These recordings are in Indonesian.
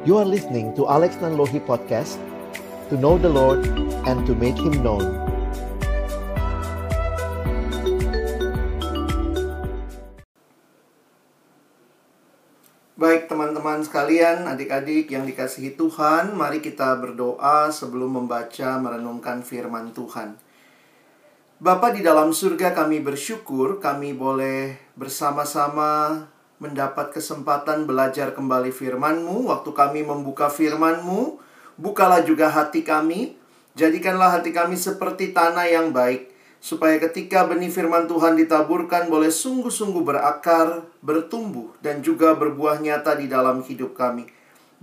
You are listening to Alex Nanlohi Podcast To know the Lord and to make Him known Baik teman-teman sekalian, adik-adik yang dikasihi Tuhan, mari kita berdoa sebelum membaca merenungkan firman Tuhan. Bapa di dalam surga kami bersyukur kami boleh bersama-sama mendapat kesempatan belajar kembali firman-Mu. Waktu kami membuka firman-Mu, bukalah juga hati kami. Jadikanlah hati kami seperti tanah yang baik, supaya ketika benih firman Tuhan ditaburkan boleh sungguh-sungguh berakar, bertumbuh, dan juga berbuah nyata di dalam hidup kami.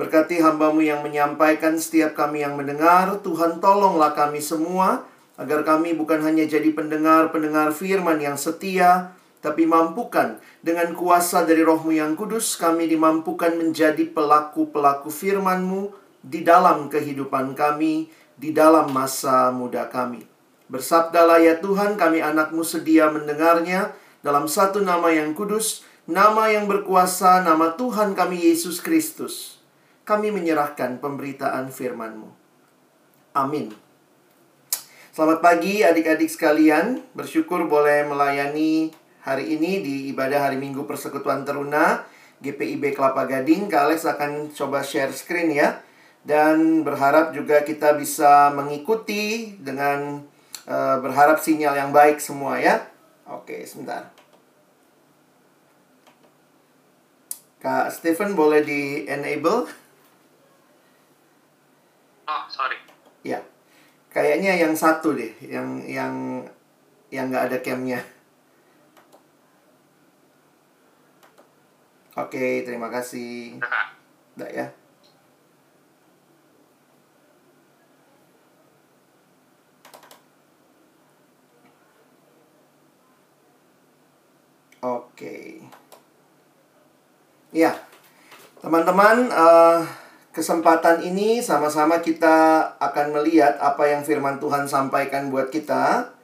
Berkati hambamu yang menyampaikan setiap kami yang mendengar, Tuhan tolonglah kami semua, agar kami bukan hanya jadi pendengar-pendengar firman yang setia, tapi mampukan dengan kuasa dari rohmu yang kudus, kami dimampukan menjadi pelaku-pelaku firman-Mu di dalam kehidupan kami, di dalam masa muda kami. Bersabdalah ya Tuhan, kami anakmu sedia mendengarnya dalam satu nama yang kudus, nama yang berkuasa, nama Tuhan kami Yesus Kristus. Kami menyerahkan pemberitaan firman-Mu. Amin. Selamat pagi adik-adik sekalian. Bersyukur boleh melayani hari ini di ibadah hari Minggu Persekutuan Teruna GPIB Kelapa Gading. Kak Alex akan coba share screen ya. Dan berharap juga kita bisa mengikuti dengan Uh, berharap sinyal yang baik semua ya. Oke, sebentar. Kak Stephen boleh di enable? Oh, sorry. Ya. Kayaknya yang satu deh, yang yang yang nggak ada camnya. Oke, terima kasih. Udah ya. Oke. Ya, teman-teman, uh, kesempatan ini sama-sama kita akan melihat apa yang firman Tuhan sampaikan buat kita.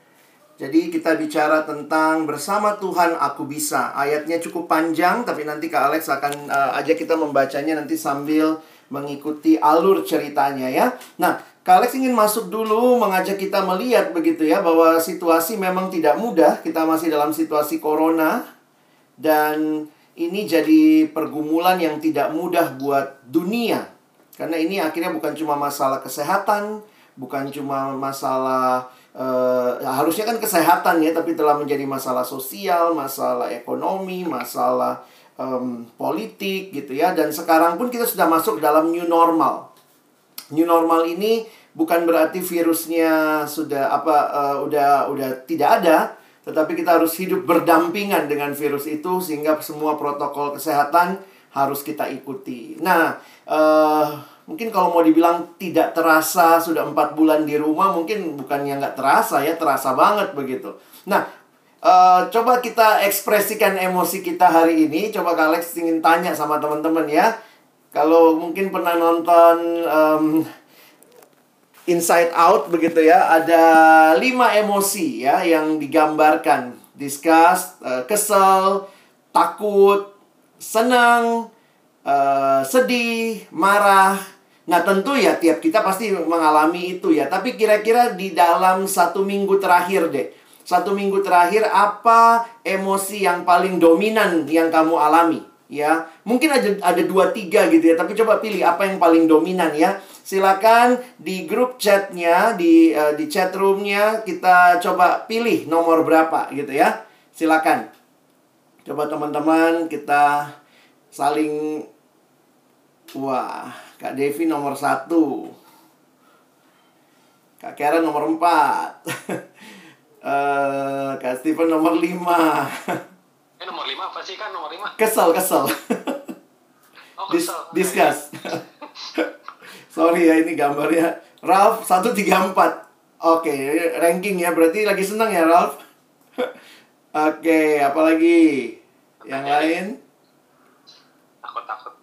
Jadi kita bicara tentang bersama Tuhan aku bisa. Ayatnya cukup panjang, tapi nanti Kak Alex akan uh, ajak kita membacanya nanti sambil mengikuti alur ceritanya ya. Nah, Kak Alex ingin masuk dulu mengajak kita melihat begitu ya bahwa situasi memang tidak mudah. Kita masih dalam situasi corona dan ini jadi pergumulan yang tidak mudah buat dunia. Karena ini akhirnya bukan cuma masalah kesehatan, bukan cuma masalah uh, harusnya kan kesehatan ya, tapi telah menjadi masalah sosial, masalah ekonomi, masalah um, politik gitu ya. Dan sekarang pun kita sudah masuk dalam new normal. New normal ini bukan berarti virusnya sudah apa uh, udah udah tidak ada, tetapi kita harus hidup berdampingan dengan virus itu sehingga semua protokol kesehatan harus kita ikuti. Nah, uh, mungkin kalau mau dibilang tidak terasa sudah empat bulan di rumah, mungkin bukan yang nggak terasa ya, terasa banget begitu. Nah, uh, coba kita ekspresikan emosi kita hari ini. Coba Kak Alex ingin tanya sama teman-teman ya. Kalau mungkin pernah nonton um, Inside Out begitu ya ada lima emosi ya yang digambarkan disgust uh, kesel takut senang uh, sedih marah nah tentu ya tiap kita pasti mengalami itu ya. Tapi kira-kira di dalam satu minggu terakhir deh satu minggu terakhir apa emosi yang paling dominan yang kamu alami? Ya mungkin ada ada dua tiga gitu ya. Tapi coba pilih apa yang paling dominan ya. Silakan di grup chatnya di uh, di chat roomnya kita coba pilih nomor berapa gitu ya. Silakan. Coba teman-teman kita saling wah kak Devi nomor satu. Kak Karen nomor empat. Uh, kak Steven nomor lima. Eh nomor lima apa sih kan nomor lima? Kesel kesel. Oh, kesel. Dis discuss. Sorry ya ini gambarnya. Ralph 134 Oke ranking ya. Berarti lagi senang ya Ralph? Oke apalagi? Yang lain? Takut-takut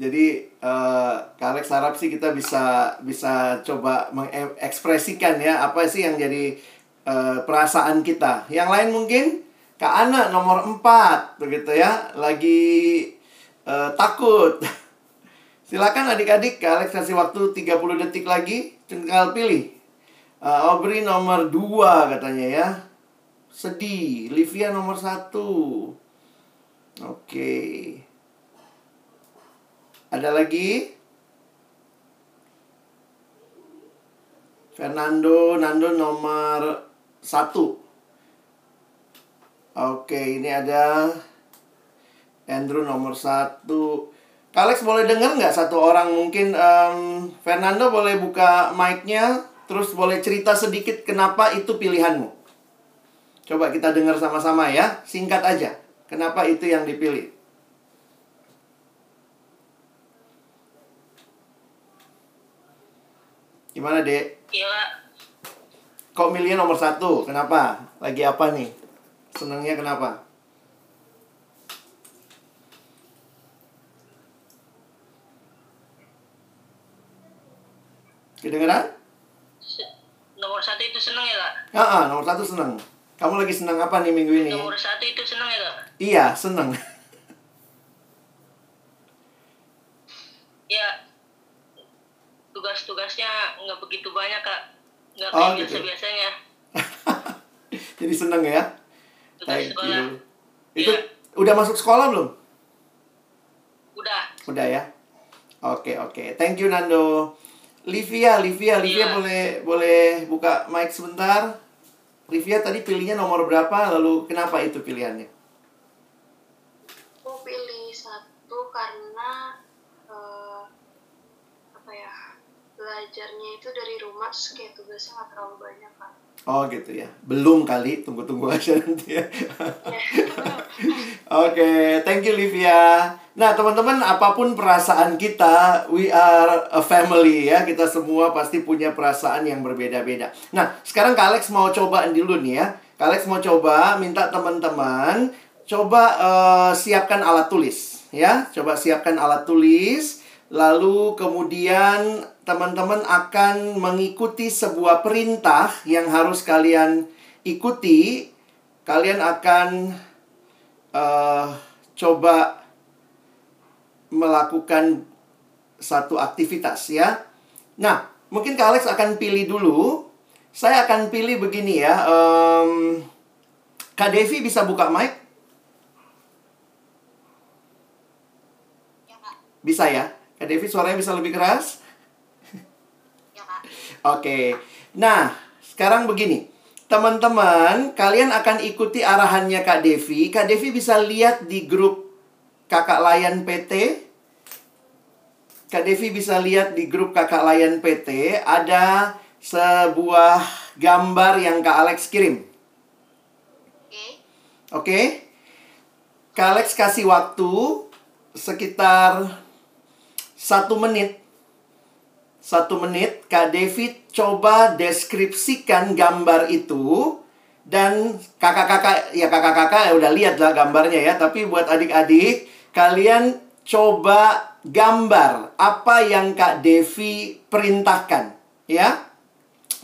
Jadi uh, Kak Alex harap sih kita bisa bisa coba mengekspresikan ya apa sih yang jadi uh, perasaan kita. Yang lain mungkin Kak Ana nomor 4 begitu ya, lagi eh, takut. Silakan adik-adik, Kak Alex kasih waktu 30 detik lagi, tinggal pilih. Eh, Aubrey nomor 2 katanya ya. Sedih. Livia nomor 1. Oke. Ada lagi? Fernando, Nando nomor 1. Oke, ini ada Andrew nomor satu. Alex boleh dengar nggak satu orang mungkin em, Fernando boleh buka mic-nya terus boleh cerita sedikit kenapa itu pilihanmu. Coba kita dengar sama-sama ya, singkat aja. Kenapa itu yang dipilih? Gimana, Dek? Iya, Kak. Kok milihnya nomor satu? Kenapa? Lagi apa nih? Senangnya kenapa? Kedengeran? Nomor satu itu seneng ya, Kak? Ah, nomor satu senang. Kamu lagi senang apa nih minggu ini? Nomor satu itu seneng ya, Kak? Iya, senang. Ya, tugas-tugasnya nggak begitu banyak, Kak. Nggak Oh, kayak gitu. biasa-biasanya. Jadi senang ya? Tugas Thank sekolah. you. Itu Iya. udah masuk sekolah belum? Udah. Udah ya. Oke oke. Thank you Nando. Livia, Livia, Livia Iya. boleh boleh buka mic sebentar. Livia tadi pilihnya nomor berapa? Lalu kenapa itu pilihannya? Aku pilih satu karena eh, apa ya belajarnya itu dari rumah terus kayak tugasnya nggak terlalu banyak kan. Oh gitu ya. Belum kali. Tunggu-tunggu aja nanti ya. Oke, thank you Livia. Nah, teman-teman, apa pun perasaan kita, we are a family ya. Kita semua pasti punya perasaan yang berbeda-beda. Nah, sekarang Kak Alex mau coba dulu nih ya. Kak Alex mau coba minta teman-teman coba eh, siapkan alat tulis ya. Coba siapkan alat tulis. Lalu kemudian teman-teman akan mengikuti sebuah perintah yang harus kalian ikuti. Kalian akan eh, coba melakukan satu aktivitas ya. Nah, mungkin Kak Alex akan pilih dulu. Saya akan pilih begini ya. em, Kak Devi bisa buka mic? Ya Bisa ya? Kak Devi suaranya bisa lebih keras? ya kak. Oke. Nah, sekarang begini. Teman-teman, kalian akan ikuti arahannya Kak Devi. Kak Devi bisa lihat di grup Kakak Layan PT. Kak Devi bisa lihat di grup Kakak Layan PT ada sebuah gambar yang Kak Alex kirim. Oke, Oke? Kak Alex kasih waktu sekitar satu menit. Satu menit, Kak David coba deskripsikan gambar itu. Dan kakak-kakak, ya kakak-kakak ya udah lihat lah gambarnya ya. Tapi buat adik-adik, kalian coba gambar apa yang Kak Devi perintahkan. Ya,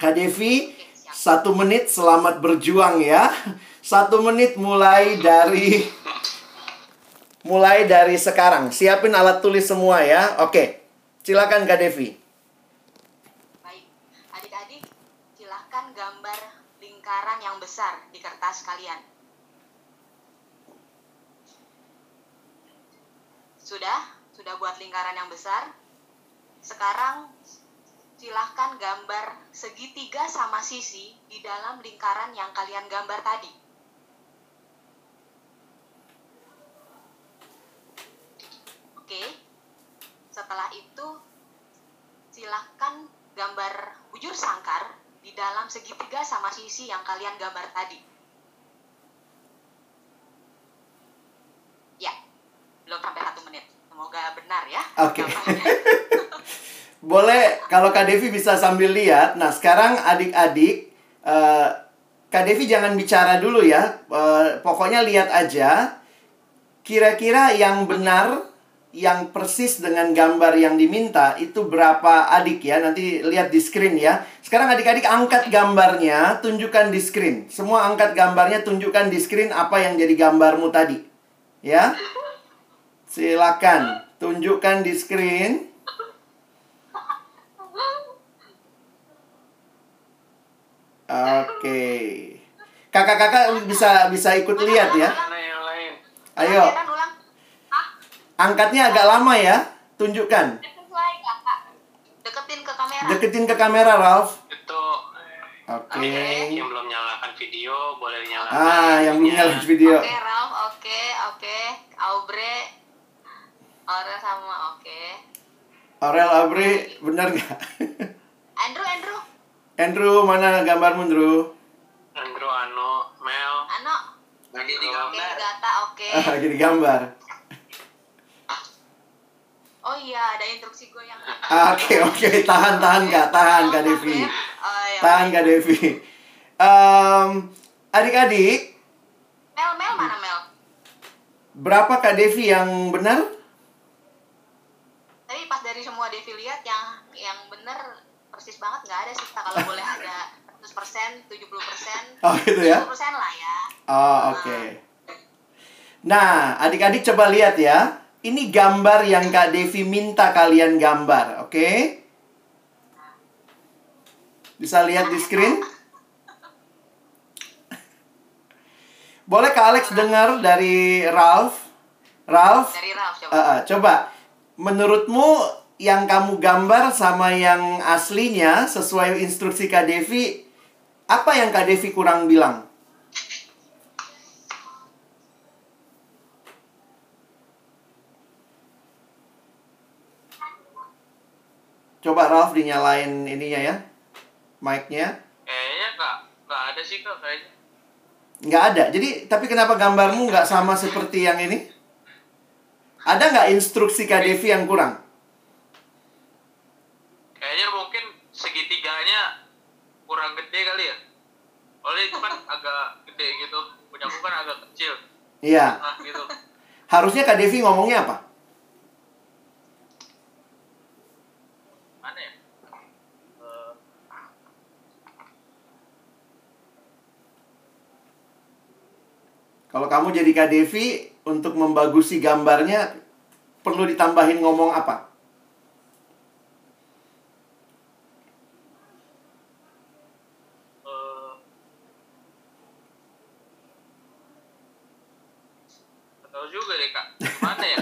Kak Devi, satu menit selamat berjuang ya. Satu menit mulai dari mulai dari sekarang. Siapin alat tulis semua ya. Oke, silakan Kak Devi. baik. Adik-adik, silahkan gambar lingkaran yang besar di kertas kalian. Sudah? Sudah buat lingkaran yang besar? Sekarang silahkan gambar segitiga sama sisi di dalam lingkaran yang kalian gambar tadi. Oke. Setelah itu silahkan gambar bujur sangkar di dalam segitiga sama sisi yang kalian gambar tadi. Ya, belum sampai satu menit. Semoga benar ya. Oke. gambarnya. Boleh kalau Kak Devi bisa sambil lihat. Nah, sekarang adik-adik eh, Kak Devi jangan bicara dulu ya. Eh, pokoknya lihat aja. Kira-kira yang benar yang persis dengan gambar yang diminta itu berapa adik ya? Nanti lihat di screen ya. Sekarang adik-adik angkat gambarnya, tunjukkan di screen. Semua angkat gambarnya, tunjukkan di screen apa yang jadi gambarmu tadi. Ya. Silakan tunjukkan di screen. Oke. Kakak-kakak bisa bisa ikut lihat ya. Ayo, Ulang, Kenan, ulang. Ah, angkatnya agak lama ya. Tunjukkan. deketin ke kamera. Deketin ke kamera, Ralph. Itu Oke. yang belum nyalakan video boleh nyalakan. Ah, yang belum nyalain video. Oke, Ralph. Oke, oke. Aubrey. Aurel sama oke. Aurel Abri, benar nggak? Andrew, Andrew. Andrew, mana gambarmu, Andrew? Andrew, Ano, Mel. Ano. Lagi di Oke, Gata, oke. Ah, lagi di gambar. Oh iya, ada instruksi gue yang. Ah, Oke, oke, tahan, tahan, Kak, tahan, Kak Devi. Oh, iya. Tahan, Kak Devi. Em, adik-adik, Mel, Mel mana Mel? berapa Kak Devi yang benar? Tapi pas dari semua Devi lihat yang yang bener persis banget nggak ada sih kalau boleh ada 100%, 70%, Oh, gitu ya? 70% lah ya. Oh, oke. Nah, adik-adik coba lihat ya. Ini gambar yang Kak Devi minta kalian gambar, oke? Bisa lihat di screen? Boleh Kak Alex dengar dari Ralph? Ralph, Dari Ralph coba. eh, coba. Menurutmu yang kamu gambar sama yang aslinya sesuai instruksi Kak Devi, apa yang Kak Devi kurang bilang? Coba Ralph dinyalain ininya ya, mic-nya. Kayaknya kak, nggak ada sih kak kayaknya. Nggak ada. Jadi, tapi kenapa gambarmu nggak sama seperti yang ini? Ada nggak instruksi Kak Devi yang kurang? Kayaknya mungkin segitiganya kurang gede kali ya. Oleh itu kan agak gede gitu. Punya aku kan agak kecil. Iya. Nah gitu. Harusnya Kak Devi ngomongnya apa? Mana ya? Eh, Kalau kamu jadi Kak Devi, untuk membagusi gambarnya, perlu ditambahin ngomong apa? eh, nggak tahu juga deh kak. Mana ya?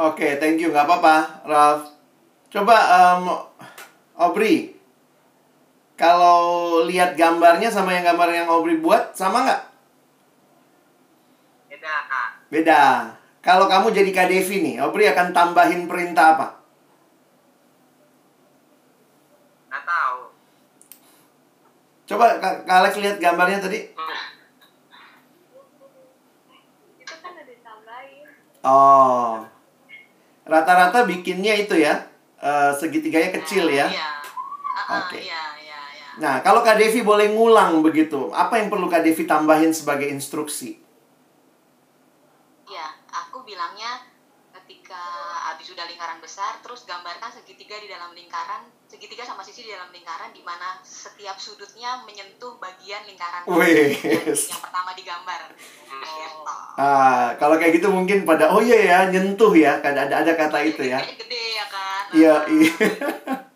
Oke, thank you. Nggak apa-apa, Ralph. Coba, em, Aubrey. Kalau lihat gambarnya sama yang gambar yang Aubrey buat, sama nggak? Beda kak. Beda. Kalau kamu jadi Kak Devi nih, Aubrey akan tambahin perintah apa? Nggak tahu. Coba Kak Alex lihat gambarnya tadi. Itu kan ada. Oh. Rata-rata bikinnya itu ya. eh, segitiganya kecil ya. Iya. Uh-uh, Oke. Iya, iya. Nah, kalau Kak Devi boleh ngulang begitu, apa yang perlu Kak Devi tambahin sebagai instruksi? Iya, aku bilangnya ketika habis sudah lingkaran besar, terus gambarkan segitiga di dalam lingkaran, segitiga sama sisi di dalam lingkaran, di mana setiap sudutnya menyentuh bagian lingkaran Wih. yang, yang pertama digambar. Gitu. Ah, kalau kayak gitu mungkin pada oh iya ya, nyentuh ya, kan ada ada kata itu ya. Gede, gede ya kan? Iya, iya.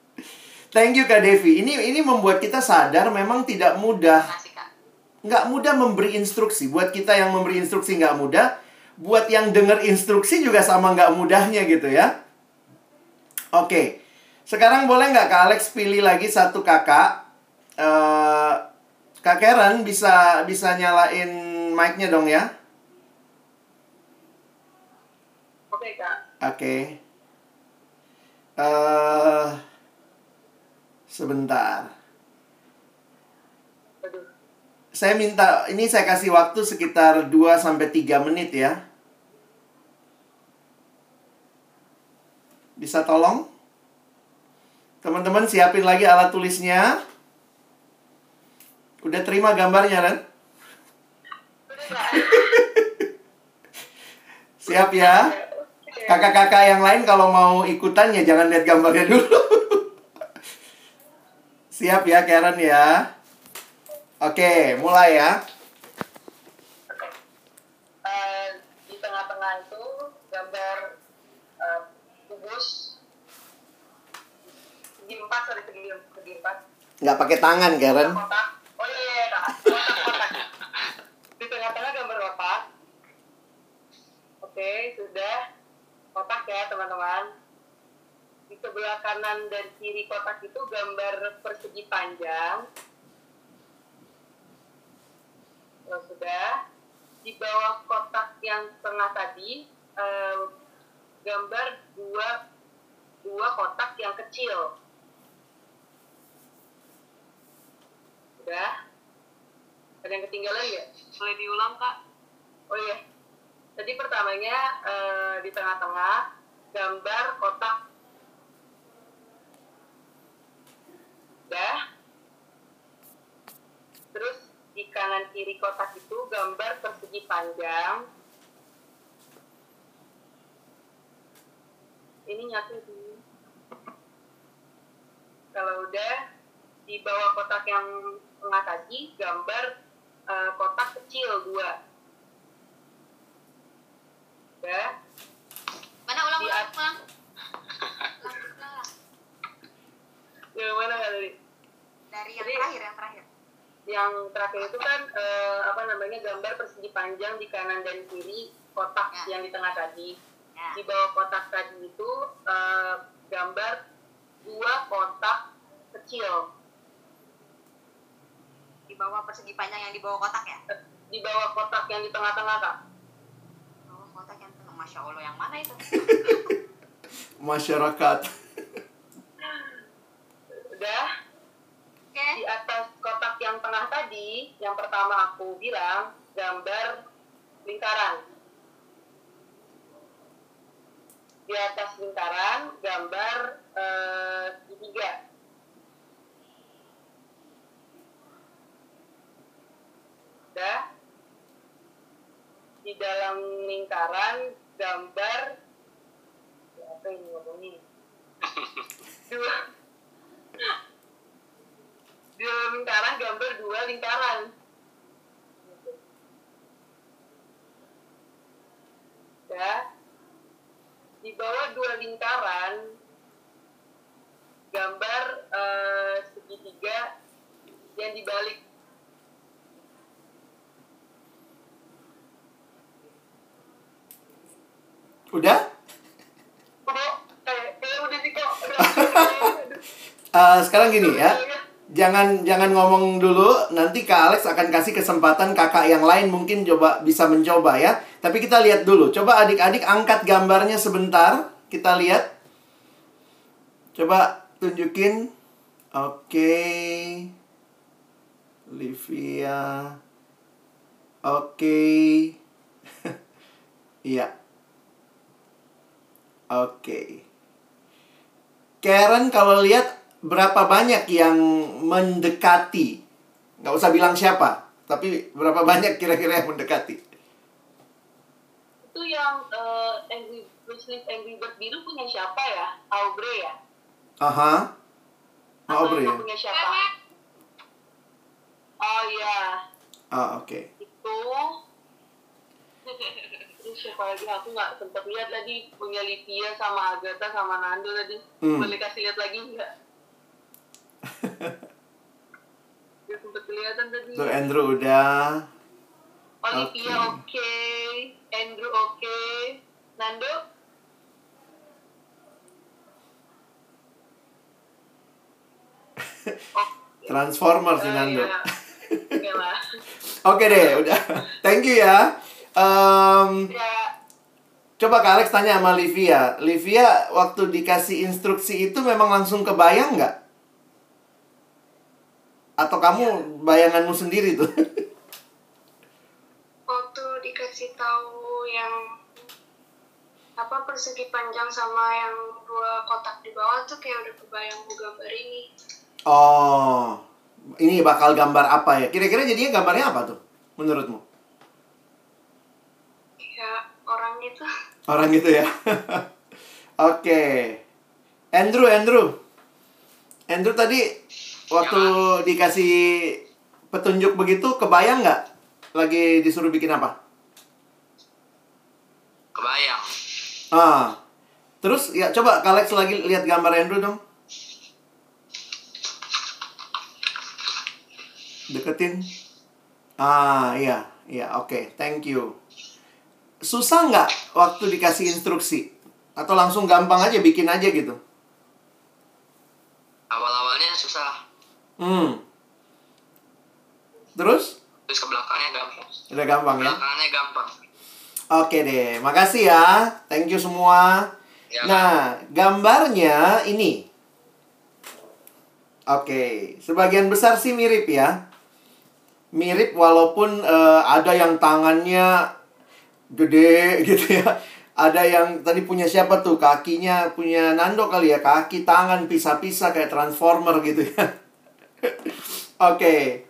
Thank you Kak Devi. Ini ini membuat kita sadar memang tidak mudah nggak mudah memberi instruksi. Buat kita yang memberi instruksi nggak mudah. Buat yang dengar instruksi juga sama nggak mudahnya gitu ya. Oke. Sekarang boleh nggak Kak Alex pilih lagi satu kakak? Eh, Kak Karen bisa bisa nyalain mic-nya dong ya. Oke kak. Oke. Eh sebentar. Aduh. Saya minta ini saya kasih waktu sekitar 2 sampai 3 menit ya. Bisa tolong? Teman-teman siapin lagi alat tulisnya. Udah terima gambarnya, Ren? Siap ya? Kakak-kakak yang lain kalau mau ikutan ya jangan lihat gambarnya dulu. Siap ya Karen ya. Oke, mulai ya. Uh, di tengah-tengah itu gambar uh, kubus segi empat dari segi segi empat. Nggak pakai tangan Karen. Kotak di sebelah kanan dan kiri kotak itu gambar persegi panjang Kalau sudah di bawah kotak yang tengah tadi eh, gambar dua dua kotak yang kecil Udah? Ada yang ketinggalan ya? Boleh diulang, Kak? Oh iya. Tadi pertamanya eh, di tengah-tengah gambar kotak. Udah? Terus di kanan kiri kotak itu gambar persegi panjang. Ini nyatu sih. Kalau udah di bawah kotak yang tengah tadi gambar eh, kotak kecil dua. Udah? Mana Di ulang, ulang. Yang mana nggak tadi? Dari yang Jadi- terakhir, yang terakhir. Yang terakhir itu kan eh, apa namanya gambar persegi panjang di kanan dan kiri kotak Ya. yang di tengah tadi. Ya. Di bawah kotak tadi itu eh, gambar dua kotak kecil. Di bawah persegi panjang yang di bawah kotak ya? Eh, Di bawah kotak yang di tengah-tengah kak. Bawah kotak yang tengah. Masya Allah, yang mana itu? Masyarakat. Udah? Oke. Di atas kotak yang tengah tadi, yang pertama aku bilang gambar lingkaran. Di atas lingkaran gambar eh, segitiga. Udah? Di dalam lingkaran gambar Ya, apa ini ngomongnya? Dua di dalam lingkaran gambar dua lingkaran. Ya. Di bawah dua lingkaran gambar eh, segitiga yang dibalik. Udah? Udah, kayak kayak udah sih kok. Udah. Eh, sekarang gini ya. Jangan jangan ngomong dulu, nanti Kak Alex akan kasih kesempatan kakak yang lain mungkin coba bisa mencoba ya. Tapi kita lihat dulu. Coba adik-adik angkat gambarnya sebentar. Kita lihat. Coba tunjukin. Oke. Livia. Oke. Iya. Oke. Karen kalau lihat berapa banyak yang mendekati? Nggak usah bilang siapa, tapi berapa banyak kira-kira yang mendekati? Itu yang eh, Angry Angry Bird biru punya siapa ya? Aubrey ya? Aha. Aubrey itu ya? punya siapa? Oh iya, Ah, oke. itu ini siapa lagi aku nggak sempet lihat tadi punya Livia sama Agatha sama Nando tadi Hmm. boleh kasih lihat lagi nggak sempet kelihatan tadi Tuh Andrew udah. Olivia Oke. oke Andrew oke Nando oh, Transformers si eh, Nando. iya. Oke lah Oke deh, udah. Thank you ya. Em, ya coba Kak Alex tanya sama Livia. Livia waktu dikasih instruksi itu memang langsung kebayang nggak? Atau kamu bayanganmu sendiri tuh? waktu dikasih tahu yang apa persegi panjang sama yang dua kotak di bawah tuh kayak udah kebayang gambar ini Oh, ini bakal gambar apa ya? Kira-kira jadinya gambarnya apa tuh? Menurutmu? ya orang itu Orang gitu ya. Oke. Andrew, Andrew. Andrew tadi waktu ya. dikasih petunjuk begitu kebayang nggak lagi disuruh bikin apa? Kebayang. Ah. Terus ya coba Kalex lagi lihat gambar Andrew dong. Deketin. Ah, iya. Iya, oke. Okay. Thank you. Susah nggak waktu dikasih instruksi? Atau langsung gampang aja bikin aja gitu? Awal-awalnya susah Hmm. Terus? terus ke belakangnya gampang. Udah gampang ya? Belakangnya gampang. Oke deh, makasih ya. Thank you semua. Ya, Nah, gambarnya ini. Oke, sebagian besar sih mirip ya. Mirip walaupun eh, ada yang tangannya gede gitu ya. Ada yang tadi punya siapa tuh? Kakinya punya Nando kali ya. Kaki, tangan pisah-pisah kayak transformer gitu ya. Oke.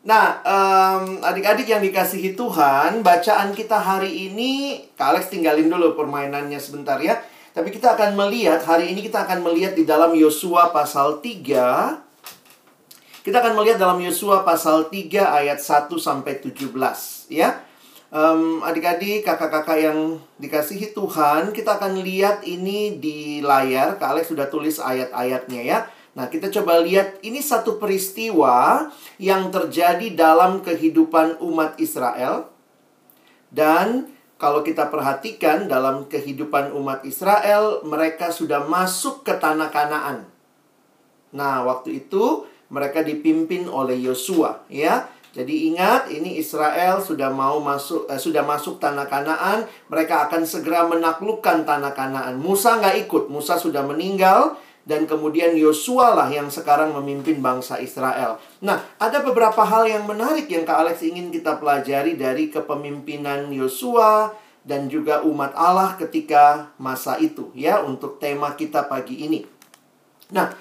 Nah, em, adik-adik yang dikasihi Tuhan, bacaan kita hari ini, Kak Alex tinggalin dulu permainannya sebentar ya. Tapi kita akan melihat, hari ini kita akan melihat di dalam Yosua pasal 3. Kita akan melihat dalam Yosua pasal 3 ayat 1 sampai 17 ya. Em, adik-adik, kakak-kakak yang dikasihi Tuhan, kita akan lihat ini di layar. Kak Alex sudah tulis ayat-ayatnya ya. Nah, kita coba lihat ini satu peristiwa yang terjadi dalam kehidupan umat Israel. Dan kalau kita perhatikan dalam kehidupan umat Israel, mereka sudah masuk ke tanah Kanaan. Nah, waktu itu mereka dipimpin oleh Yosua, ya. Jadi ingat, ini Israel sudah mau masuk eh, sudah masuk tanah Kanaan, mereka akan segera menaklukkan tanah Kanaan. Musa nggak ikut, Musa sudah meninggal dan kemudian Yosua lah yang sekarang memimpin bangsa Israel. Nah, ada beberapa hal yang menarik yang Kak Alex ingin kita pelajari dari kepemimpinan Yosua dan juga umat Allah ketika masa itu ya untuk tema kita pagi ini. Nah,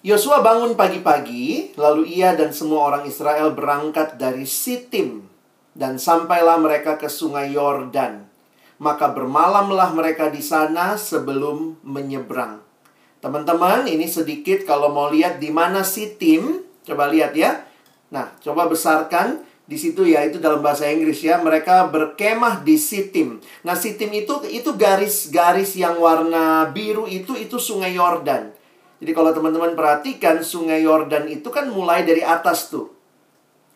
Yosua bangun pagi-pagi, lalu ia dan semua orang Israel berangkat dari Sitim dan sampailah mereka ke sungai Yordan. Maka bermalamlah mereka di sana sebelum menyeberang. Teman-teman, ini sedikit kalau mau lihat di mana Sitim, coba lihat ya. Nah, coba besarkan di situ ya itu dalam bahasa Inggris ya. Mereka berkemah di Sitim. Nah, Sitim itu itu garis-garis yang warna biru itu itu Sungai Yordan. Jadi kalau teman-teman perhatikan Sungai Yordan itu kan mulai dari atas tuh.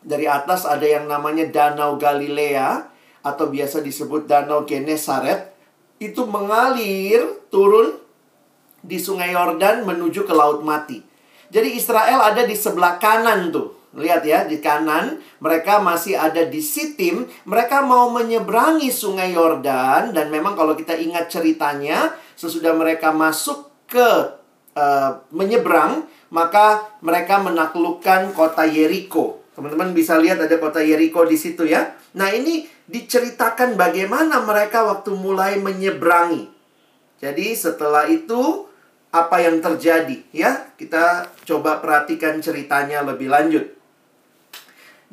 Dari atas ada yang namanya Danau Galilea atau biasa disebut Danau Genesaret. Itu mengalir turun di Sungai Yordan menuju ke Laut Mati. Jadi Israel ada di sebelah kanan tuh. Lihat ya, di kanan mereka masih ada di Sitim. Mereka mau menyeberangi Sungai Yordan dan memang kalau kita ingat ceritanya, sesudah mereka masuk ke uh, menyeberang, maka mereka menaklukkan kota Yeriko. Teman-teman bisa lihat ada kota Yeriko di situ ya. Nah, ini diceritakan bagaimana mereka waktu mulai menyeberangi. Jadi setelah itu apa yang terjadi ya? Kita coba perhatikan ceritanya lebih lanjut.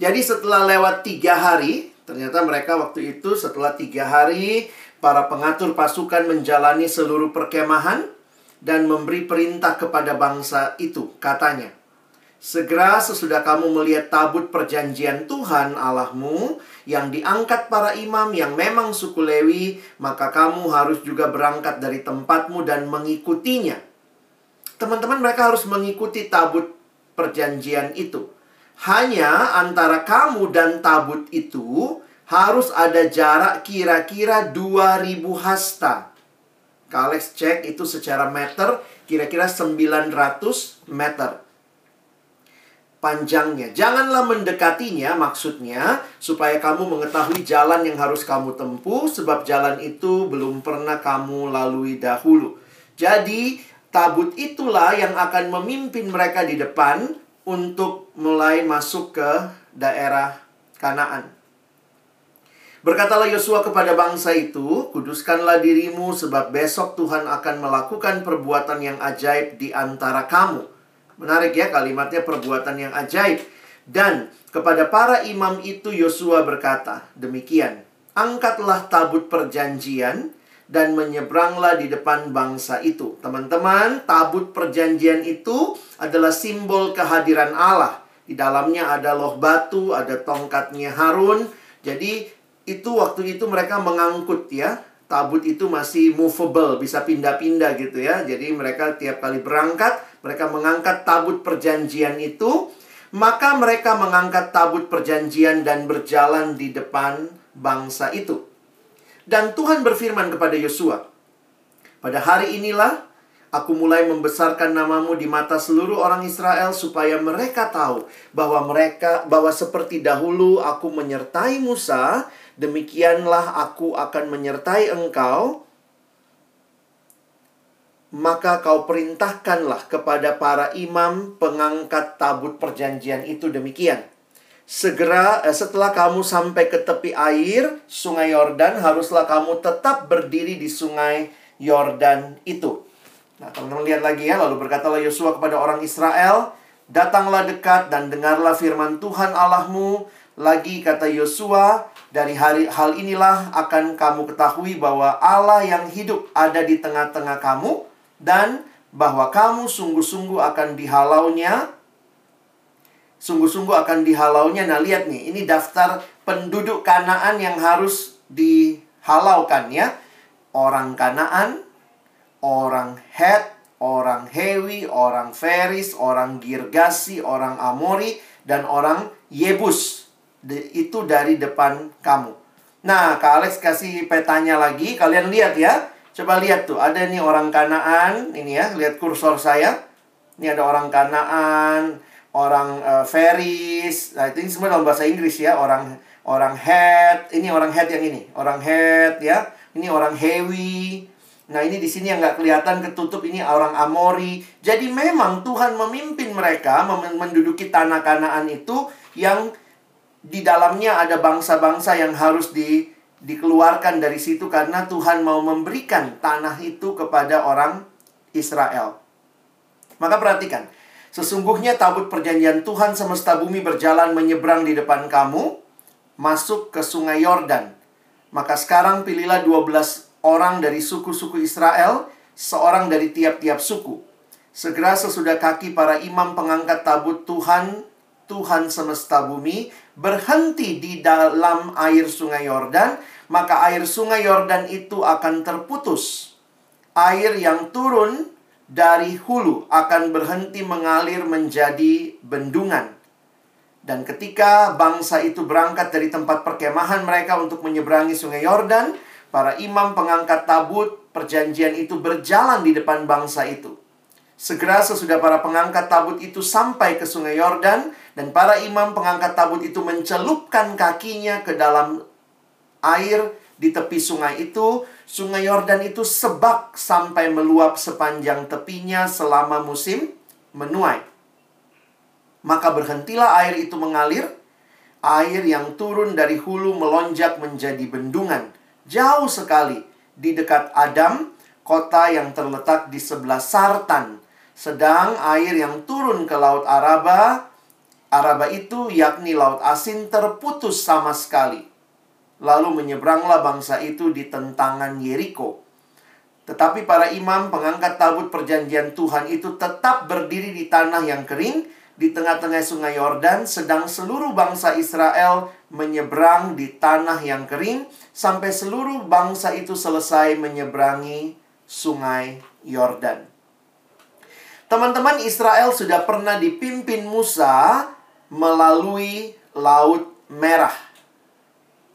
Jadi setelah lewat tiga hari, ternyata mereka waktu itu setelah tiga hari para pengatur pasukan menjalani seluruh perkemahan dan memberi perintah kepada bangsa itu, katanya. Segera sesudah kamu melihat tabut perjanjian Tuhan Allahmu yang diangkat para imam yang memang suku Lewi, maka kamu harus juga berangkat dari tempatmu dan mengikutinya. Teman-teman mereka harus mengikuti tabut perjanjian itu. Hanya antara kamu dan tabut itu harus ada jarak kira-kira 2000 hasta. Kalex cek itu secara meter kira-kira 900 meter panjangnya. Janganlah mendekatinya maksudnya supaya kamu mengetahui jalan yang harus kamu tempuh sebab jalan itu belum pernah kamu lalui dahulu. Jadi tabut itulah yang akan memimpin mereka di depan untuk mulai masuk ke daerah Kanaan. Berkatalah Yosua kepada bangsa itu, "Kuduskanlah dirimu sebab besok Tuhan akan melakukan perbuatan yang ajaib di antara kamu." Menarik ya kalimatnya perbuatan yang ajaib. Dan kepada para imam itu Yosua berkata, demikian, angkatlah tabut perjanjian dan menyeberanglah di depan bangsa itu. Teman-teman, tabut perjanjian itu adalah simbol kehadiran Allah. Di dalamnya ada loh batu, ada tongkatnya Harun. Jadi itu waktu itu mereka mengangkut ya. Tabut itu masih movable, bisa pindah-pindah gitu ya. Jadi mereka tiap kali berangkat mereka mengangkat tabut perjanjian itu. Maka mereka mengangkat tabut perjanjian dan berjalan di depan bangsa itu. Dan Tuhan berfirman kepada Yosua, "Pada hari inilah aku mulai membesarkan namamu di mata seluruh orang Israel supaya mereka tahu bahwa mereka bahwa seperti dahulu aku menyertai Musa, demikianlah aku akan menyertai engkau." maka kau perintahkanlah kepada para imam pengangkat tabut perjanjian itu demikian. Segera eh, setelah kamu sampai ke tepi air sungai Yordan, haruslah kamu tetap berdiri di sungai Yordan itu. Nah, teman-teman lihat lagi ya, lalu berkatalah Yosua kepada orang Israel, "Datanglah dekat dan dengarlah firman Tuhan Allahmu." Lagi kata Yosua, dari hari hal inilah akan kamu ketahui bahwa Allah yang hidup ada di tengah-tengah kamu dan bahwa kamu sungguh-sungguh akan dihalaunya sungguh-sungguh akan dihalaunya. Nah, lihat nih, ini daftar penduduk Kanaan yang harus dihalaukan ya. Orang Kanaan, orang Het, orang Hewi, orang Feris, orang Girgasi, orang Amori, dan orang Yebus. Itu dari depan kamu. Nah, Kak Alex kasih petanya lagi. Kalian lihat ya. Coba lihat tuh, ada nih orang Kanaan, ini ya, lihat kursor saya. Ini ada orang Kanaan, orang uh, Feris. Nah, itu semua dalam bahasa Inggris ya, orang orang Het, ini orang Het yang ini, orang Het ya. Ini orang Hewi. Nah, ini di sini yang nggak kelihatan ketutup ini orang Amori. Jadi memang Tuhan memimpin mereka menduduki tanah Kanaan itu yang di dalamnya ada bangsa-bangsa yang harus di dikeluarkan dari situ karena Tuhan mau memberikan tanah itu kepada orang Israel. Maka perhatikan, sesungguhnya tabut perjanjian Tuhan semesta bumi berjalan menyeberang di depan kamu, masuk ke sungai Yordan. Maka sekarang pilihlah 12 orang dari suku-suku Israel, seorang dari tiap-tiap suku. Segera sesudah kaki para imam pengangkat tabut Tuhan, Tuhan semesta bumi, berhenti di dalam air sungai Yordan, maka air sungai Yordan itu akan terputus. Air yang turun dari hulu akan berhenti mengalir menjadi bendungan. Dan ketika bangsa itu berangkat dari tempat perkemahan mereka untuk menyeberangi sungai Yordan, para imam pengangkat tabut perjanjian itu berjalan di depan bangsa itu. Segera sesudah para pengangkat tabut itu sampai ke sungai Yordan dan para imam pengangkat tabut itu mencelupkan kakinya ke dalam air di tepi sungai itu, sungai Yordan itu sebak sampai meluap sepanjang tepinya selama musim menuai. Maka berhentilah air itu mengalir, air yang turun dari hulu melonjak menjadi bendungan, jauh sekali di dekat Adam, kota yang terletak di sebelah Sartan sedang air yang turun ke Laut Araba, Araba itu yakni Laut Asin terputus sama sekali. Lalu menyeberanglah bangsa itu di tentangan Yeriko. Tetapi para imam pengangkat tabut perjanjian Tuhan itu tetap berdiri di tanah yang kering di tengah-tengah sungai Yordan sedang seluruh bangsa Israel menyeberang di tanah yang kering sampai seluruh bangsa itu selesai menyeberangi sungai Yordan. Teman-teman Israel sudah pernah dipimpin Musa melalui Laut Merah.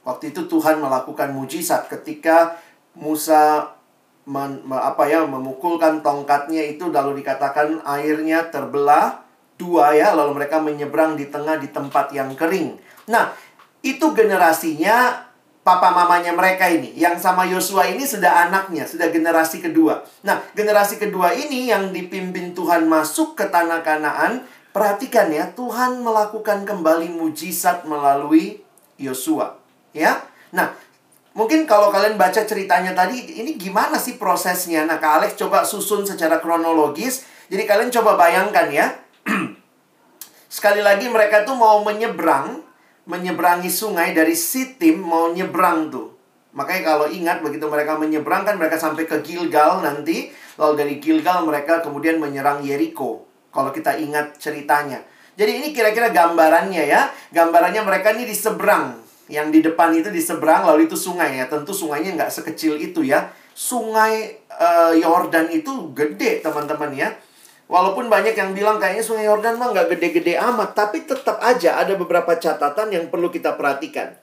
Waktu itu Tuhan melakukan mujizat ketika Musa men, apa ya memukulkan tongkatnya itu lalu dikatakan airnya terbelah dua ya lalu mereka menyeberang di tengah di tempat yang kering. Nah, itu generasinya papa mamanya mereka ini. Yang sama Yosua ini sudah anaknya, sudah generasi kedua. Nah, generasi kedua ini yang dipimpin Tuhan masuk ke tanah Kanaan, perhatikan ya, Tuhan melakukan kembali mujizat melalui Yosua. Ya. Nah, mungkin kalau kalian baca ceritanya tadi, ini gimana sih prosesnya? Nah, Kak Alex coba susun secara kronologis. Jadi kalian coba bayangkan ya. Sekali lagi mereka tuh mau menyeberang menyeberangi sungai dari Sitim mau nyebrang tuh. Makanya kalau ingat begitu mereka menyeberang kan mereka sampai ke Gilgal nanti. Lalu dari Gilgal mereka kemudian menyerang Yeriko. Kalau kita ingat ceritanya. Jadi ini kira-kira gambarannya ya. Gambarannya mereka ini di seberang. Yang di depan itu di seberang lalu itu sungai ya. Tentu sungainya nggak sekecil itu ya. Sungai uh, Yordan itu gede teman-teman ya. Walaupun banyak yang bilang kayaknya Sungai Yordan mah nggak gede-gede amat, tapi tetap aja ada beberapa catatan yang perlu kita perhatikan.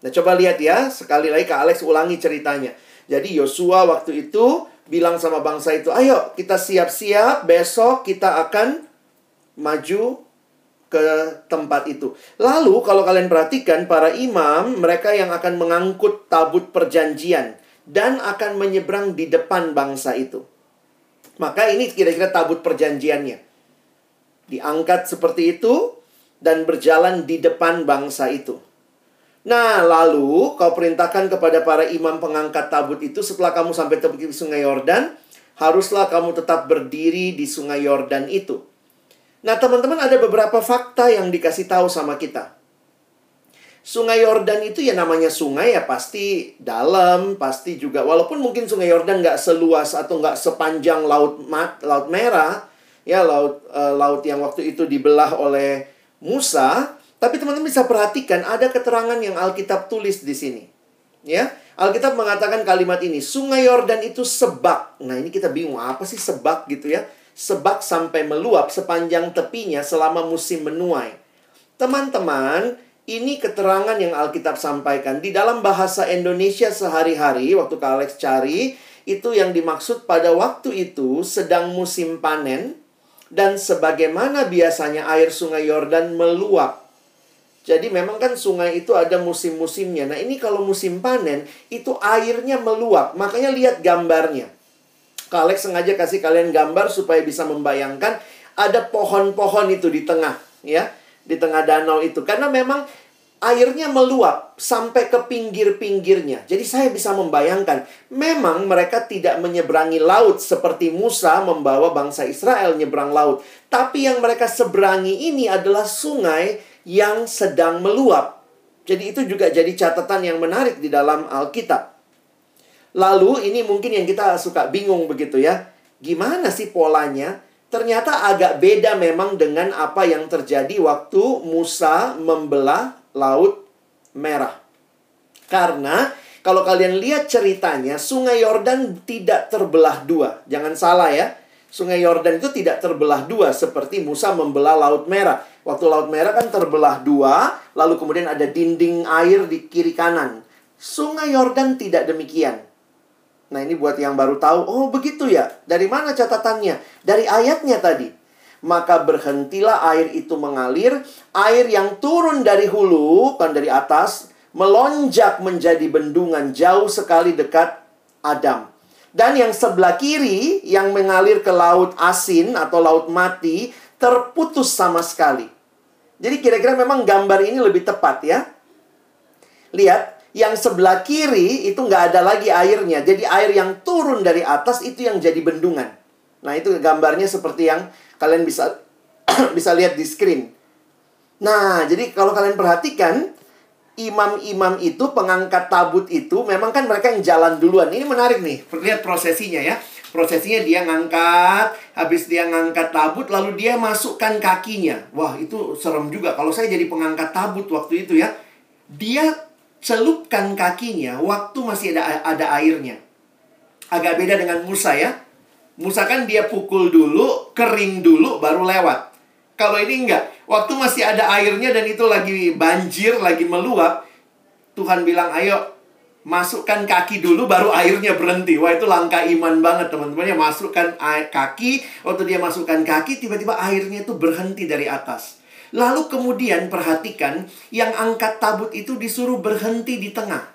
Nah, coba lihat ya, sekali lagi Kak Alex ulangi ceritanya. Jadi Yosua waktu itu bilang sama bangsa itu, "Ayo, kita siap-siap, besok kita akan maju ke tempat itu." Lalu kalau kalian perhatikan para imam, mereka yang akan mengangkut tabut perjanjian dan akan menyeberang di depan bangsa itu. Maka ini kira-kira tabut perjanjiannya. Diangkat seperti itu dan berjalan di depan bangsa itu. Nah, lalu kau perintahkan kepada para imam pengangkat tabut itu setelah kamu sampai tepi sungai Yordan, haruslah kamu tetap berdiri di sungai Yordan itu. Nah, teman-teman ada beberapa fakta yang dikasih tahu sama kita. Sungai Yordan itu ya namanya sungai ya pasti dalam, pasti juga walaupun mungkin Sungai Yordan nggak seluas atau nggak sepanjang laut mat, laut merah, ya laut uh, laut yang waktu itu dibelah oleh Musa, tapi teman-teman bisa perhatikan ada keterangan yang Alkitab tulis di sini. Ya, Alkitab mengatakan kalimat ini, Sungai Yordan itu sebak. Nah, ini kita bingung apa sih sebak gitu ya? Sebak sampai meluap sepanjang tepinya selama musim menuai. Teman-teman, ini keterangan yang Alkitab sampaikan. Di dalam bahasa Indonesia sehari-hari, waktu Kak Alex cari, itu yang dimaksud pada waktu itu sedang musim panen, dan sebagaimana biasanya air sungai Yordan meluap. Jadi memang kan sungai itu ada musim-musimnya. Nah ini kalau musim panen, itu airnya meluap. Makanya lihat gambarnya. Kak Alex sengaja kasih kalian gambar supaya bisa membayangkan ada pohon-pohon itu di tengah. ya di tengah danau itu karena memang airnya meluap sampai ke pinggir-pinggirnya. Jadi saya bisa membayangkan, memang mereka tidak menyeberangi laut seperti Musa membawa bangsa Israel nyebrang laut. Tapi yang mereka seberangi ini adalah sungai yang sedang meluap. Jadi itu juga jadi catatan yang menarik di dalam Alkitab. Lalu ini mungkin yang kita suka bingung begitu ya. Gimana sih polanya? ternyata agak beda memang dengan apa yang terjadi waktu Musa membelah Laut Merah. Karena kalau kalian lihat ceritanya, Sungai Yordan tidak terbelah dua. Jangan salah ya. Sungai Yordan itu tidak terbelah dua seperti Musa membelah Laut Merah. Waktu Laut Merah kan terbelah dua, lalu kemudian ada dinding air di kiri kanan. Sungai Yordan tidak demikian. Nah, ini buat yang baru tahu, oh begitu ya. Dari mana catatannya? Dari ayatnya tadi. Maka berhentilah air itu mengalir, air yang turun dari hulu, kan dari atas, melonjak menjadi bendungan jauh sekali dekat Adam. Dan yang sebelah kiri yang mengalir ke laut asin atau laut mati terputus sama sekali. Jadi kira-kira memang gambar ini lebih tepat ya. Lihat, yang sebelah kiri itu nggak ada lagi airnya. Jadi air yang turun dari atas itu yang jadi bendungan. Nah, itu gambarnya seperti yang kalian bisa bisa lihat di screen. Nah, jadi kalau kalian perhatikan, imam-imam itu pengangkat tabut itu memang kan mereka yang jalan duluan. Ini menarik nih. Lihat prosesinya ya. Prosesinya dia ngangkat, habis dia ngangkat tabut lalu dia masukkan kakinya. Wah, itu serem juga kalau saya jadi pengangkat tabut waktu itu ya. Dia celupkan kakinya waktu masih ada ada airnya. Agak beda dengan Musa ya. Musa kan dia pukul dulu, kering dulu baru lewat. Kalau ini enggak, waktu masih ada airnya dan itu lagi banjir, lagi meluap, Tuhan bilang, "Ayo, masukkan kaki dulu baru airnya berhenti." Wah, itu langkah iman banget, teman-teman. Ya, masukkan kaki, waktu dia masukkan kaki tiba-tiba airnya itu berhenti dari atas. Lalu kemudian perhatikan, yang angkat tabut itu disuruh berhenti di tengah.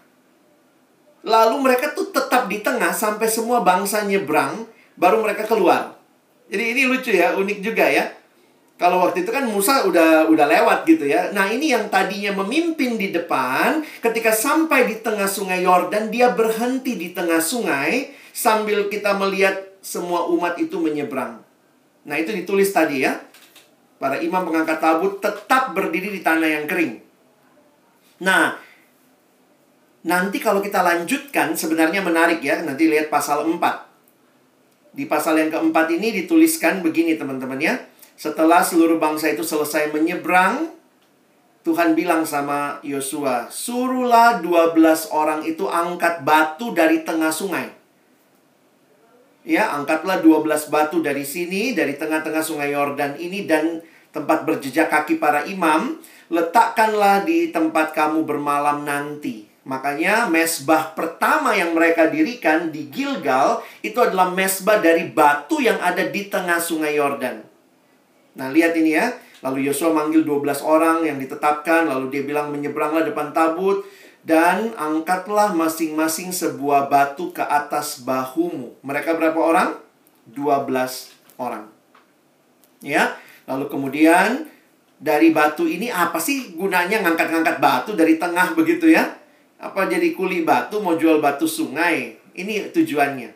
Lalu mereka tuh tetap di tengah sampai semua bangsa nyebrang, baru mereka keluar. Jadi ini lucu ya, unik juga ya. Kalau waktu itu kan Musa udah udah lewat gitu ya. Nah, ini yang tadinya memimpin di depan, ketika sampai di tengah sungai Yordan, dia berhenti di tengah sungai sambil kita melihat semua umat itu menyeberang. Nah, itu ditulis tadi ya. Para imam pengangkat tabut tetap berdiri di tanah yang kering. Nah, nanti kalau kita lanjutkan sebenarnya menarik ya. Nanti lihat pasal 4. Di pasal yang keempat ini dituliskan begini teman-teman ya. Setelah seluruh bangsa itu selesai menyeberang, Tuhan bilang sama Yosua, suruhlah 12 orang itu angkat batu dari tengah sungai. Ya, angkatlah 12 batu dari sini, dari tengah-tengah sungai Yordan ini dan tempat berjejak kaki para imam, letakkanlah di tempat kamu bermalam nanti. Makanya mesbah pertama yang mereka dirikan di Gilgal itu adalah mesbah dari batu yang ada di tengah sungai Yordan. Nah, lihat ini ya. Lalu Yosua manggil 12 orang yang ditetapkan, lalu dia bilang menyeberanglah depan tabut dan angkatlah masing-masing sebuah batu ke atas bahumu. Mereka berapa orang? 12 orang. Ya. Lalu kemudian dari batu ini apa sih gunanya ngangkat-ngangkat batu dari tengah begitu ya? Apa jadi kuli batu mau jual batu sungai? Ini tujuannya.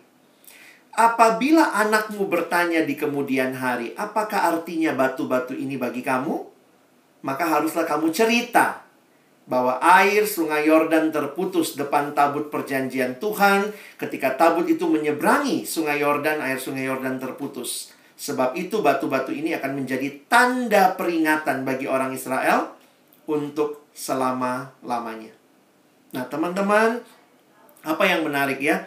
Apabila anakmu bertanya di kemudian hari, apakah artinya batu-batu ini bagi kamu? Maka haruslah kamu cerita bahwa air sungai Yordan terputus depan tabut perjanjian Tuhan ketika tabut itu menyeberangi sungai Yordan, air sungai Yordan terputus. Sebab itu batu-batu ini akan menjadi tanda peringatan bagi orang Israel untuk selama-lamanya. Nah, teman-teman, apa yang menarik ya?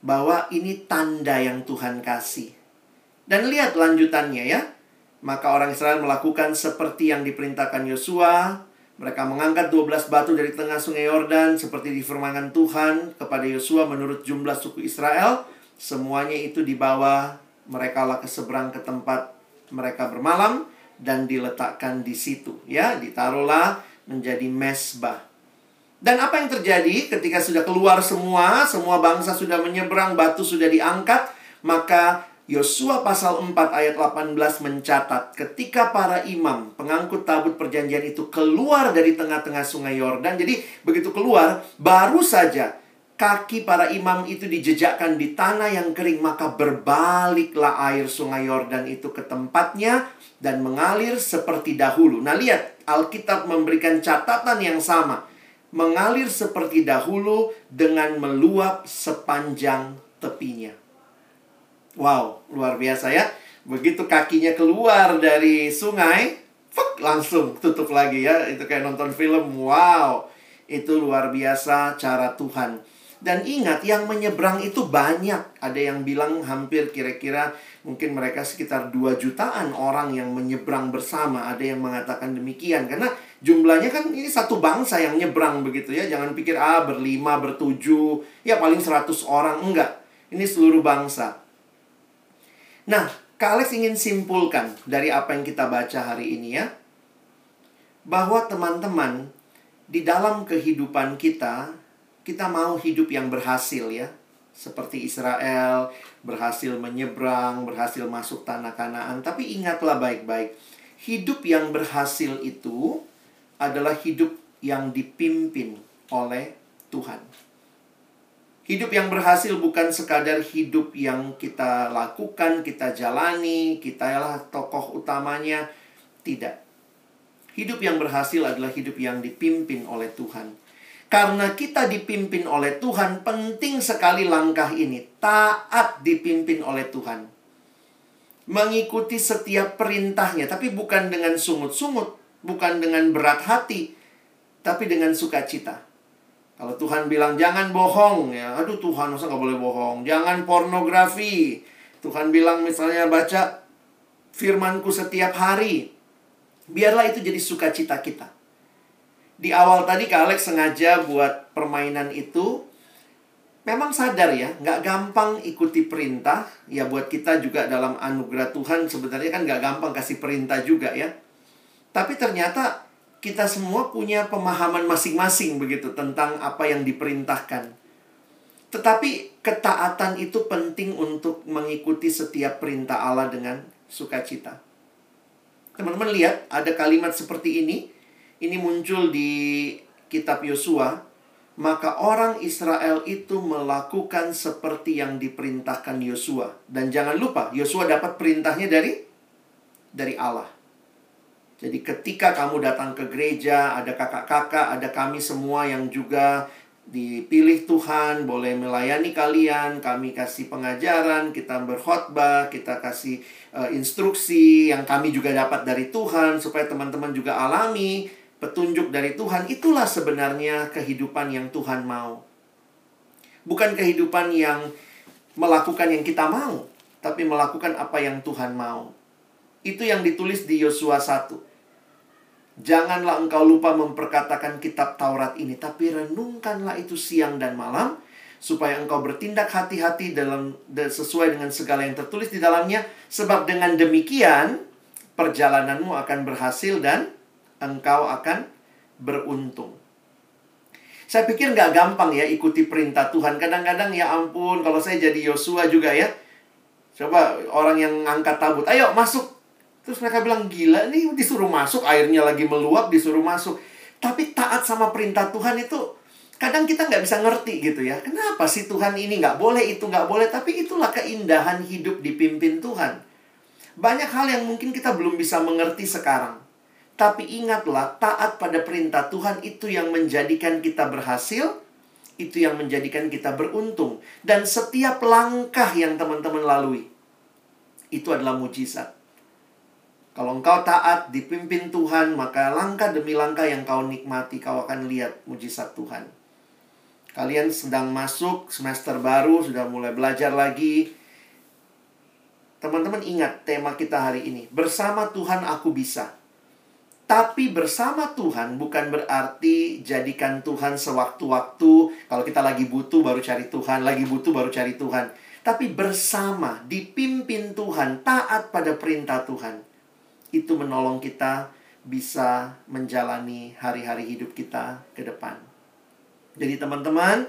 Bahwa ini tanda yang Tuhan kasih. Dan lihat lanjutannya ya. Maka orang Israel melakukan seperti yang diperintahkan Yosua. Mereka mengangkat 12 batu dari tengah sungai Yordan seperti difirmankan Tuhan kepada Yosua menurut jumlah suku Israel. Semuanya itu dibawa mereka lah ke seberang ke tempat mereka bermalam dan diletakkan di situ ya ditaruhlah menjadi mesbah dan apa yang terjadi ketika sudah keluar semua semua bangsa sudah menyeberang batu sudah diangkat maka Yosua pasal 4 ayat 18 mencatat ketika para imam pengangkut tabut perjanjian itu keluar dari tengah-tengah sungai Yordan jadi begitu keluar baru saja kaki para imam itu dijejakkan di tanah yang kering, maka berbaliklah air sungai Yordan itu ke tempatnya dan mengalir seperti dahulu. Nah, lihat, Alkitab memberikan catatan yang sama. Mengalir seperti dahulu dengan meluap sepanjang tepinya. Wow, luar biasa ya. Begitu kakinya keluar dari sungai, fuk, langsung tutup lagi ya. Itu kayak nonton film. Wow, itu luar biasa cara Tuhan. Dan ingat, yang menyeberang itu banyak. Ada yang bilang hampir kira-kira mungkin mereka sekitar 2 jutaan orang yang menyeberang bersama. Ada yang mengatakan demikian. Karena jumlahnya kan ini satu bangsa yang nyebrang begitu ya. Jangan pikir, ah berlima, bertujuh. Ya paling 100 orang. Enggak. Ini seluruh bangsa. Nah, Kak Alex ingin simpulkan dari apa yang kita baca hari ini ya. Bahwa teman-teman, di dalam kehidupan kita, kita mau hidup yang berhasil ya. Seperti Israel berhasil menyeberang, berhasil masuk tanah Kanaan. Tapi ingatlah baik-baik, hidup yang berhasil itu adalah hidup yang dipimpin oleh Tuhan. Hidup yang berhasil bukan sekadar hidup yang kita lakukan, kita jalani, kita adalah tokoh utamanya. Tidak. Hidup yang berhasil adalah hidup yang dipimpin oleh Tuhan. Karena kita dipimpin oleh Tuhan, penting sekali langkah ini. Taat dipimpin oleh Tuhan. Mengikuti setiap perintahnya, tapi bukan dengan sungut-sungut, bukan dengan berat hati, tapi dengan sukacita. Kalau Tuhan bilang jangan bohong, ya, aduh Tuhan masa nggak boleh bohong. Jangan pornografi. Tuhan bilang misalnya baca firmanku setiap hari. Biarlah itu jadi sukacita kita di awal tadi Kak Alex sengaja buat permainan itu memang sadar ya, nggak gampang ikuti perintah. Ya buat kita juga dalam anugerah Tuhan sebenarnya kan nggak gampang kasih perintah juga ya. Tapi ternyata kita semua punya pemahaman masing-masing begitu tentang apa yang diperintahkan. Tetapi ketaatan itu penting untuk mengikuti setiap perintah Allah dengan sukacita. Teman-teman lihat ada kalimat seperti ini ini muncul di kitab Yosua, maka orang Israel itu melakukan seperti yang diperintahkan Yosua. Dan jangan lupa, Yosua dapat perintahnya dari dari Allah. Jadi ketika kamu datang ke gereja, ada kakak-kakak, ada kami semua yang juga dipilih Tuhan, boleh melayani kalian, kami kasih pengajaran, kita berkhotbah, kita kasih uh, instruksi yang kami juga dapat dari Tuhan supaya teman-teman juga alami petunjuk dari Tuhan, itulah sebenarnya kehidupan yang Tuhan mau. Bukan kehidupan yang melakukan yang kita mau, tapi melakukan apa yang Tuhan mau. Itu yang ditulis di Yosua 1. Janganlah engkau lupa memperkatakan kitab Taurat ini, tapi renungkanlah itu siang dan malam, supaya engkau bertindak hati-hati dalam sesuai dengan segala yang tertulis di dalamnya, sebab dengan demikian perjalananmu akan berhasil dan engkau akan beruntung. Saya pikir nggak gampang ya ikuti perintah Tuhan. Kadang-kadang ya ampun, kalau saya jadi Yosua juga ya. Coba orang yang angkat tabut, ayo masuk. Terus mereka bilang, gila nih disuruh masuk, airnya lagi meluap, disuruh masuk. Tapi taat sama perintah Tuhan itu kadang kita nggak bisa ngerti gitu ya. Kenapa sih Tuhan ini nggak boleh, itu nggak boleh. Tapi itulah keindahan hidup dipimpin Tuhan. Banyak hal yang mungkin kita belum bisa mengerti sekarang. Tapi ingatlah, taat pada perintah Tuhan itu yang menjadikan kita berhasil, itu yang menjadikan kita beruntung. Dan setiap langkah yang teman-teman lalui, itu adalah mujizat. Kalau engkau taat, dipimpin Tuhan, maka langkah demi langkah yang kau nikmati, kau akan lihat mujizat Tuhan. Kalian sedang masuk semester baru, sudah mulai belajar lagi. Teman-teman ingat tema kita hari ini. Bersama Tuhan aku bisa. Tapi bersama Tuhan bukan berarti jadikan Tuhan sewaktu-waktu. Kalau kita lagi butuh baru cari Tuhan, lagi butuh baru cari Tuhan. Tapi bersama, dipimpin Tuhan, taat pada perintah Tuhan. Itu menolong kita bisa menjalani hari-hari hidup kita ke depan. Jadi teman-teman,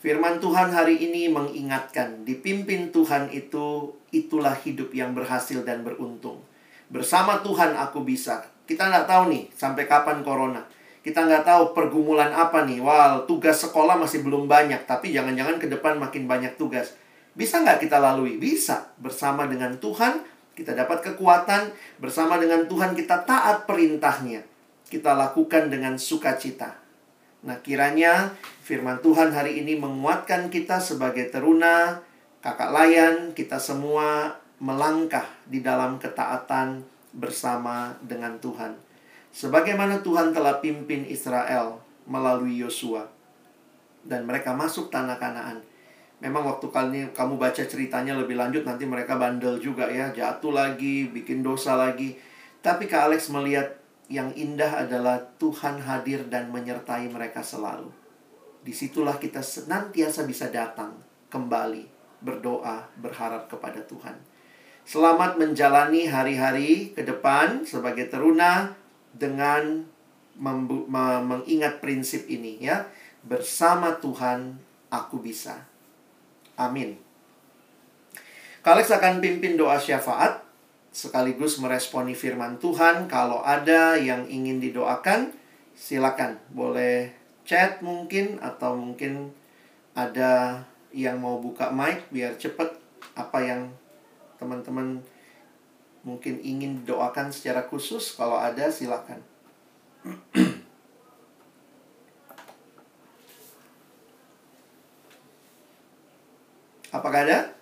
firman Tuhan hari ini mengingatkan, dipimpin Tuhan itu, itulah hidup yang berhasil dan beruntung. Bersama Tuhan aku bisa. Kita nggak tahu nih sampai kapan corona. Kita nggak tahu pergumulan apa nih. Wah, tugas sekolah masih belum banyak. Tapi jangan-jangan ke depan makin banyak tugas. Bisa nggak kita lalui? Bisa. Bersama dengan Tuhan, kita dapat kekuatan. Bersama dengan Tuhan, kita taat perintahnya. Kita lakukan dengan sukacita. Nah, kiranya firman Tuhan hari ini menguatkan kita sebagai teruna, kakak layan, kita semua melangkah di dalam ketaatan bersama dengan Tuhan. Sebagaimana Tuhan telah pimpin Israel melalui Yosua. Dan mereka masuk tanah kanaan. Memang waktu kali kamu baca ceritanya lebih lanjut nanti mereka bandel juga ya. Jatuh lagi, bikin dosa lagi. Tapi Kak Alex melihat yang indah adalah Tuhan hadir dan menyertai mereka selalu. Di situlah kita senantiasa bisa datang kembali, berdoa, berharap kepada Tuhan. Selamat menjalani hari-hari ke depan sebagai teruna dengan mengingat prinsip ini ya. Bersama Tuhan aku bisa. Amin. Kalex akan pimpin doa syafaat sekaligus meresponi firman Tuhan. Kalau ada yang ingin didoakan, silakan. Boleh chat mungkin atau mungkin ada yang mau buka mic biar cepet apa yang teman-teman mungkin ingin doakan secara khusus, kalau ada silakan. Apakah ada?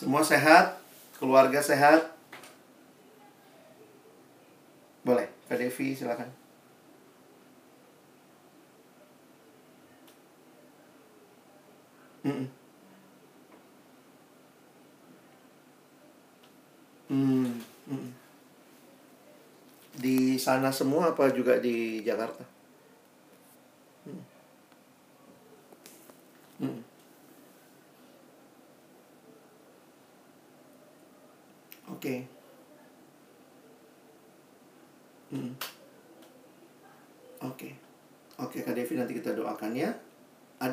Semua sehat? Keluarga sehat? Boleh, Kak Devi silakan. Hmm. Hmm. hmm. Di sana semua apa juga di Jakarta? Hmm. Hmm. Oke. Hmm. Oke. Oke, Kak Devi nanti kita doakan ya.